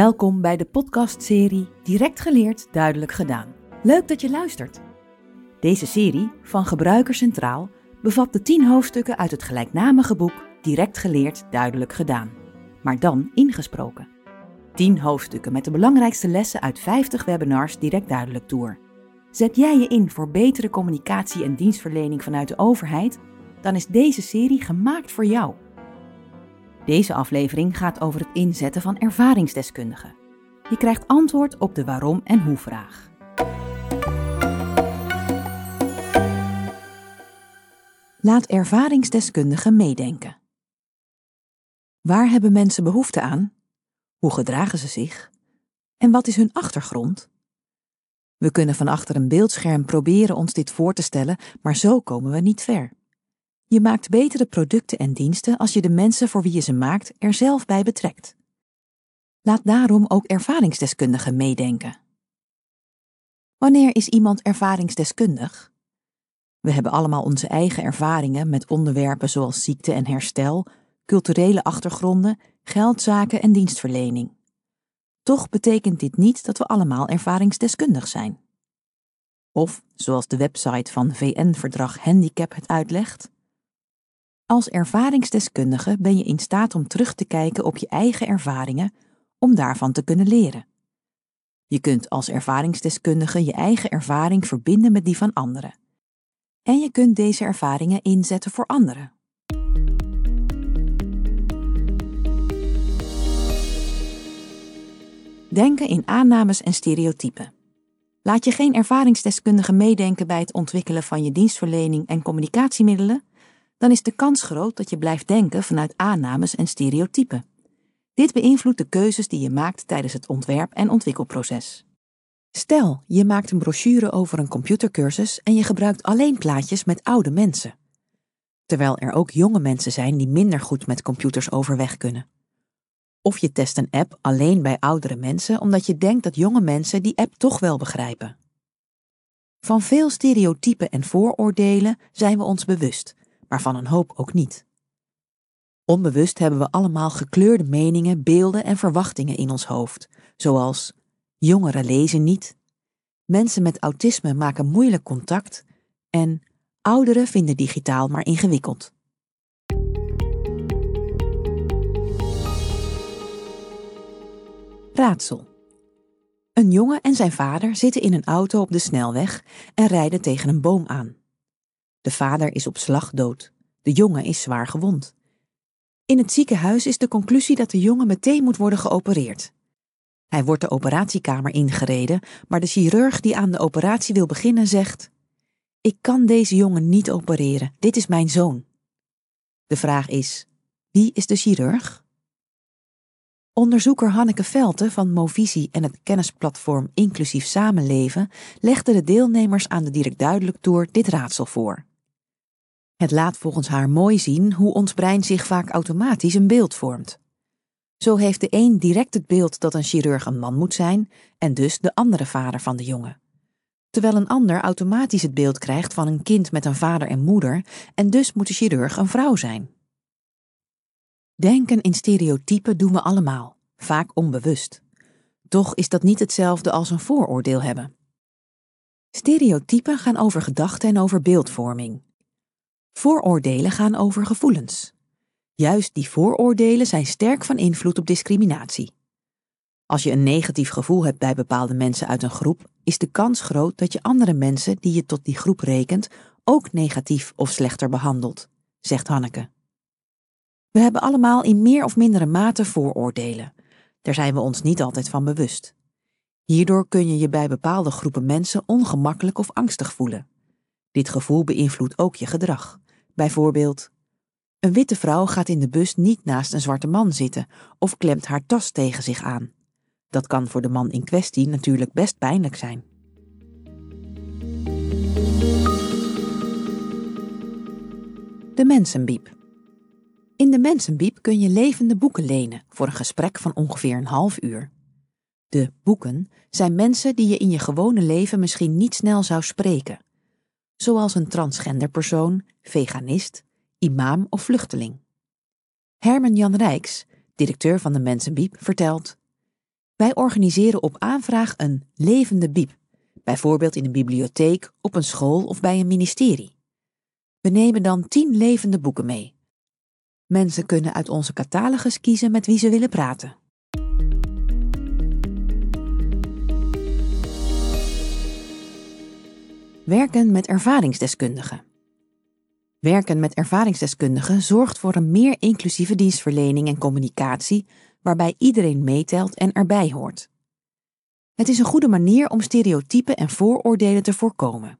Welkom bij de podcastserie Direct geleerd, duidelijk gedaan. Leuk dat je luistert. Deze serie van Gebruiker Centraal bevat de 10 hoofdstukken uit het gelijknamige boek Direct geleerd, duidelijk gedaan, maar dan ingesproken. 10 hoofdstukken met de belangrijkste lessen uit 50 webinars Direct Duidelijk Tour. Zet jij je in voor betere communicatie en dienstverlening vanuit de overheid? Dan is deze serie gemaakt voor jou. Deze aflevering gaat over het inzetten van ervaringsdeskundigen. Je krijgt antwoord op de waarom en hoe vraag. Laat ervaringsdeskundigen meedenken. Waar hebben mensen behoefte aan? Hoe gedragen ze zich? En wat is hun achtergrond? We kunnen van achter een beeldscherm proberen ons dit voor te stellen, maar zo komen we niet ver. Je maakt betere producten en diensten als je de mensen voor wie je ze maakt er zelf bij betrekt. Laat daarom ook ervaringsdeskundigen meedenken. Wanneer is iemand ervaringsdeskundig? We hebben allemaal onze eigen ervaringen met onderwerpen zoals ziekte en herstel, culturele achtergronden, geldzaken en dienstverlening. Toch betekent dit niet dat we allemaal ervaringsdeskundig zijn. Of, zoals de website van VN-verdrag Handicap het uitlegt, als ervaringsdeskundige ben je in staat om terug te kijken op je eigen ervaringen om daarvan te kunnen leren. Je kunt als ervaringsdeskundige je eigen ervaring verbinden met die van anderen. En je kunt deze ervaringen inzetten voor anderen. Denken in aannames en stereotypen. Laat je geen ervaringsdeskundige meedenken bij het ontwikkelen van je dienstverlening en communicatiemiddelen, dan is de kans groot dat je blijft denken vanuit aannames en stereotypen. Dit beïnvloedt de keuzes die je maakt tijdens het ontwerp- en ontwikkelproces. Stel, je maakt een brochure over een computercursus en je gebruikt alleen plaatjes met oude mensen. Terwijl er ook jonge mensen zijn die minder goed met computers overweg kunnen. Of je test een app alleen bij oudere mensen omdat je denkt dat jonge mensen die app toch wel begrijpen. Van veel stereotypen en vooroordelen zijn we ons bewust maar van een hoop ook niet. Onbewust hebben we allemaal gekleurde meningen, beelden en verwachtingen in ons hoofd, zoals jongeren lezen niet, mensen met autisme maken moeilijk contact en ouderen vinden digitaal maar ingewikkeld. Raadsel. Een jongen en zijn vader zitten in een auto op de snelweg en rijden tegen een boom aan. De vader is op slag dood. De jongen is zwaar gewond. In het ziekenhuis is de conclusie dat de jongen meteen moet worden geopereerd. Hij wordt de operatiekamer ingereden, maar de chirurg die aan de operatie wil beginnen zegt: Ik kan deze jongen niet opereren, dit is mijn zoon. De vraag is: wie is de chirurg? Onderzoeker Hanneke Velte van Movisie en het kennisplatform Inclusief Samenleven legde de deelnemers aan de Direct Duidelijk Tour dit raadsel voor. Het laat volgens haar mooi zien hoe ons brein zich vaak automatisch een beeld vormt. Zo heeft de een direct het beeld dat een chirurg een man moet zijn en dus de andere vader van de jongen. Terwijl een ander automatisch het beeld krijgt van een kind met een vader en moeder en dus moet de chirurg een vrouw zijn. Denken in stereotypen doen we allemaal, vaak onbewust. Toch is dat niet hetzelfde als een vooroordeel hebben. Stereotypen gaan over gedachten en over beeldvorming. Vooroordelen gaan over gevoelens. Juist die vooroordelen zijn sterk van invloed op discriminatie. Als je een negatief gevoel hebt bij bepaalde mensen uit een groep, is de kans groot dat je andere mensen die je tot die groep rekent ook negatief of slechter behandelt, zegt Hanneke. We hebben allemaal in meer of mindere mate vooroordelen. Daar zijn we ons niet altijd van bewust. Hierdoor kun je je bij bepaalde groepen mensen ongemakkelijk of angstig voelen. Dit gevoel beïnvloedt ook je gedrag. Bijvoorbeeld, een witte vrouw gaat in de bus niet naast een zwarte man zitten of klemt haar tas tegen zich aan. Dat kan voor de man in kwestie natuurlijk best pijnlijk zijn. De Mensenbiep. In de Mensenbiep kun je levende boeken lenen voor een gesprek van ongeveer een half uur. De boeken zijn mensen die je in je gewone leven misschien niet snel zou spreken, zoals een transgender persoon, veganist, imam of vluchteling. Herman Jan Rijks, directeur van de Mensenbiep, vertelt: Wij organiseren op aanvraag een levende bieb, bijvoorbeeld in een bibliotheek, op een school of bij een ministerie. We nemen dan tien levende boeken mee. Mensen kunnen uit onze catalogus kiezen met wie ze willen praten. Werken met ervaringsdeskundigen. Werken met ervaringsdeskundigen zorgt voor een meer inclusieve dienstverlening en communicatie waarbij iedereen meetelt en erbij hoort. Het is een goede manier om stereotypen en vooroordelen te voorkomen.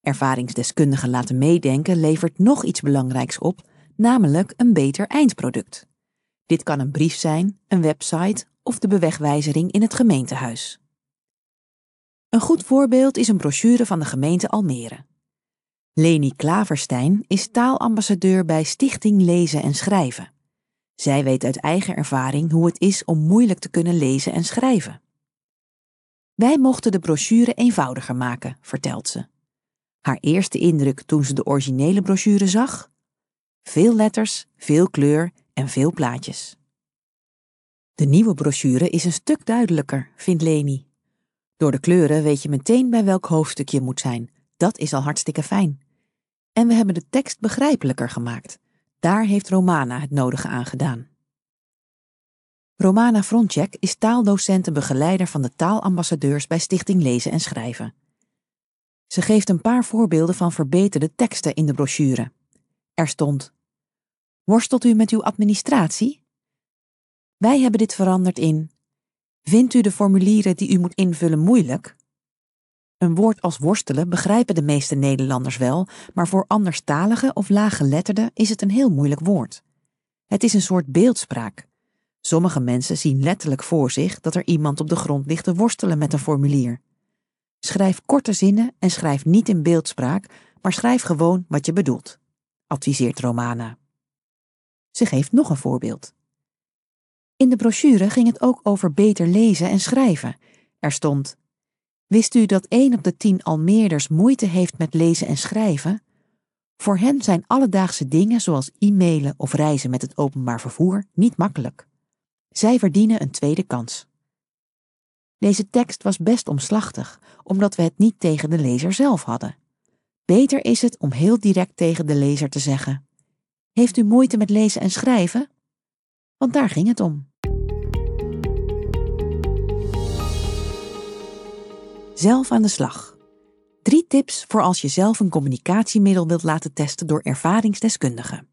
Ervaringsdeskundigen laten meedenken levert nog iets belangrijks op, namelijk een beter eindproduct. Dit kan een brief zijn, een website of de bewegwijzering in het gemeentehuis. Een goed voorbeeld is een brochure van de gemeente Almere. Leni Klaverstein is taalambassadeur bij Stichting Lezen en Schrijven. Zij weet uit eigen ervaring hoe het is om moeilijk te kunnen lezen en schrijven. Wij mochten de brochure eenvoudiger maken, vertelt ze. Haar eerste indruk toen ze de originele brochure zag? Veel letters, veel kleur en veel plaatjes. De nieuwe brochure is een stuk duidelijker, vindt Leni. Door de kleuren weet je meteen bij welk hoofdstuk je moet zijn. Dat is al hartstikke fijn. En we hebben de tekst begrijpelijker gemaakt. Daar heeft Romana het nodige aan gedaan. Romana Frontjek is taaldocent en begeleider van de taalambassadeurs bij Stichting Lezen en Schrijven. Ze geeft een paar voorbeelden van verbeterde teksten in de brochure. Er stond: Worstelt u met uw administratie? Wij hebben dit veranderd in: Vindt u de formulieren die u moet invullen moeilijk? Een woord als worstelen begrijpen de meeste Nederlanders wel, maar voor anderstaligen of laaggeletterden is het een heel moeilijk woord. Het is een soort beeldspraak. Sommige mensen zien letterlijk voor zich dat er iemand op de grond ligt te worstelen met een formulier. Schrijf korte zinnen en schrijf niet in beeldspraak, maar schrijf gewoon wat je bedoelt, adviseert Romana. Ze geeft nog een voorbeeld. In de brochure ging het ook over beter lezen en schrijven. Er stond: Wist u dat 1 op de 10 Almeerders moeite heeft met lezen en schrijven? Voor hen zijn alledaagse dingen zoals e-mailen of reizen met het openbaar vervoer niet makkelijk. Zij verdienen een tweede kans. Deze tekst was best omslachtig, omdat we het niet tegen de lezer zelf hadden. Beter is het om heel direct tegen de lezer te zeggen: Heeft u moeite met lezen en schrijven? Want daar ging het om. Zelf aan de slag. Drie tips voor als je zelf een communicatiemiddel wilt laten testen door ervaringsdeskundigen.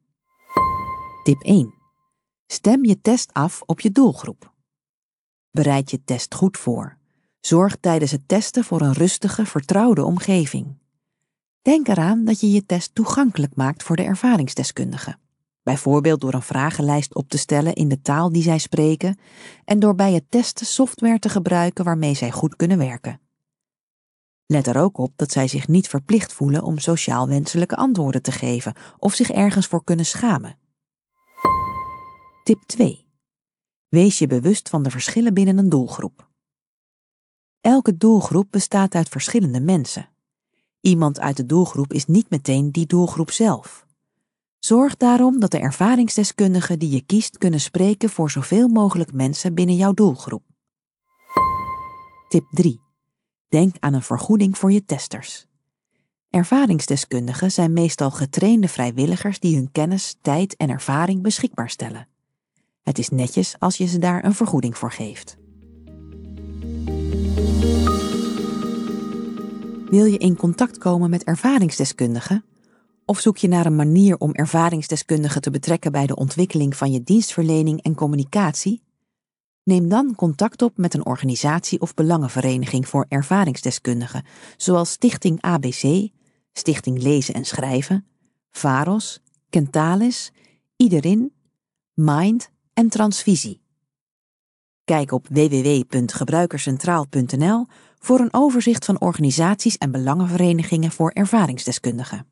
Tip 1. Stem je test af op je doelgroep. Bereid je test goed voor. Zorg tijdens het testen voor een rustige, vertrouwde omgeving. Denk eraan dat je je test toegankelijk maakt voor de ervaringsdeskundigen. Bijvoorbeeld door een vragenlijst op te stellen in de taal die zij spreken en door bij het testen software te gebruiken waarmee zij goed kunnen werken. Let er ook op dat zij zich niet verplicht voelen om sociaal wenselijke antwoorden te geven of zich ergens voor kunnen schamen. Tip 2. Wees je bewust van de verschillen binnen een doelgroep. Elke doelgroep bestaat uit verschillende mensen. Iemand uit de doelgroep is niet meteen die doelgroep zelf. Zorg daarom dat de ervaringsdeskundigen die je kiest kunnen spreken voor zoveel mogelijk mensen binnen jouw doelgroep. Tip 3. Denk aan een vergoeding voor je testers. Ervaringsdeskundigen zijn meestal getrainde vrijwilligers die hun kennis, tijd en ervaring beschikbaar stellen. Het is netjes als je ze daar een vergoeding voor geeft. Wil je in contact komen met ervaringsdeskundigen? Of zoek je naar een manier om ervaringsdeskundigen te betrekken bij de ontwikkeling van je dienstverlening en communicatie? Neem dan contact op met een organisatie of belangenvereniging voor ervaringsdeskundigen, zoals Stichting ABC, Stichting Lezen en Schrijven, VAROS, Kentalis, Iederin, Mind en Transvisie. Kijk op www.gebruikercentraal.nl voor een overzicht van organisaties en belangenverenigingen voor ervaringsdeskundigen.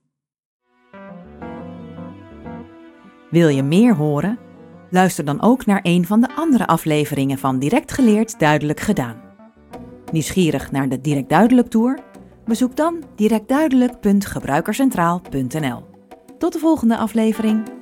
Wil je meer horen? Luister dan ook naar een van de andere afleveringen van Direct Geleerd Duidelijk Gedaan. Nieuwsgierig naar de Direct Duidelijk Tour? Bezoek dan directduidelijk.gebruikercentraal.nl. Tot de volgende aflevering.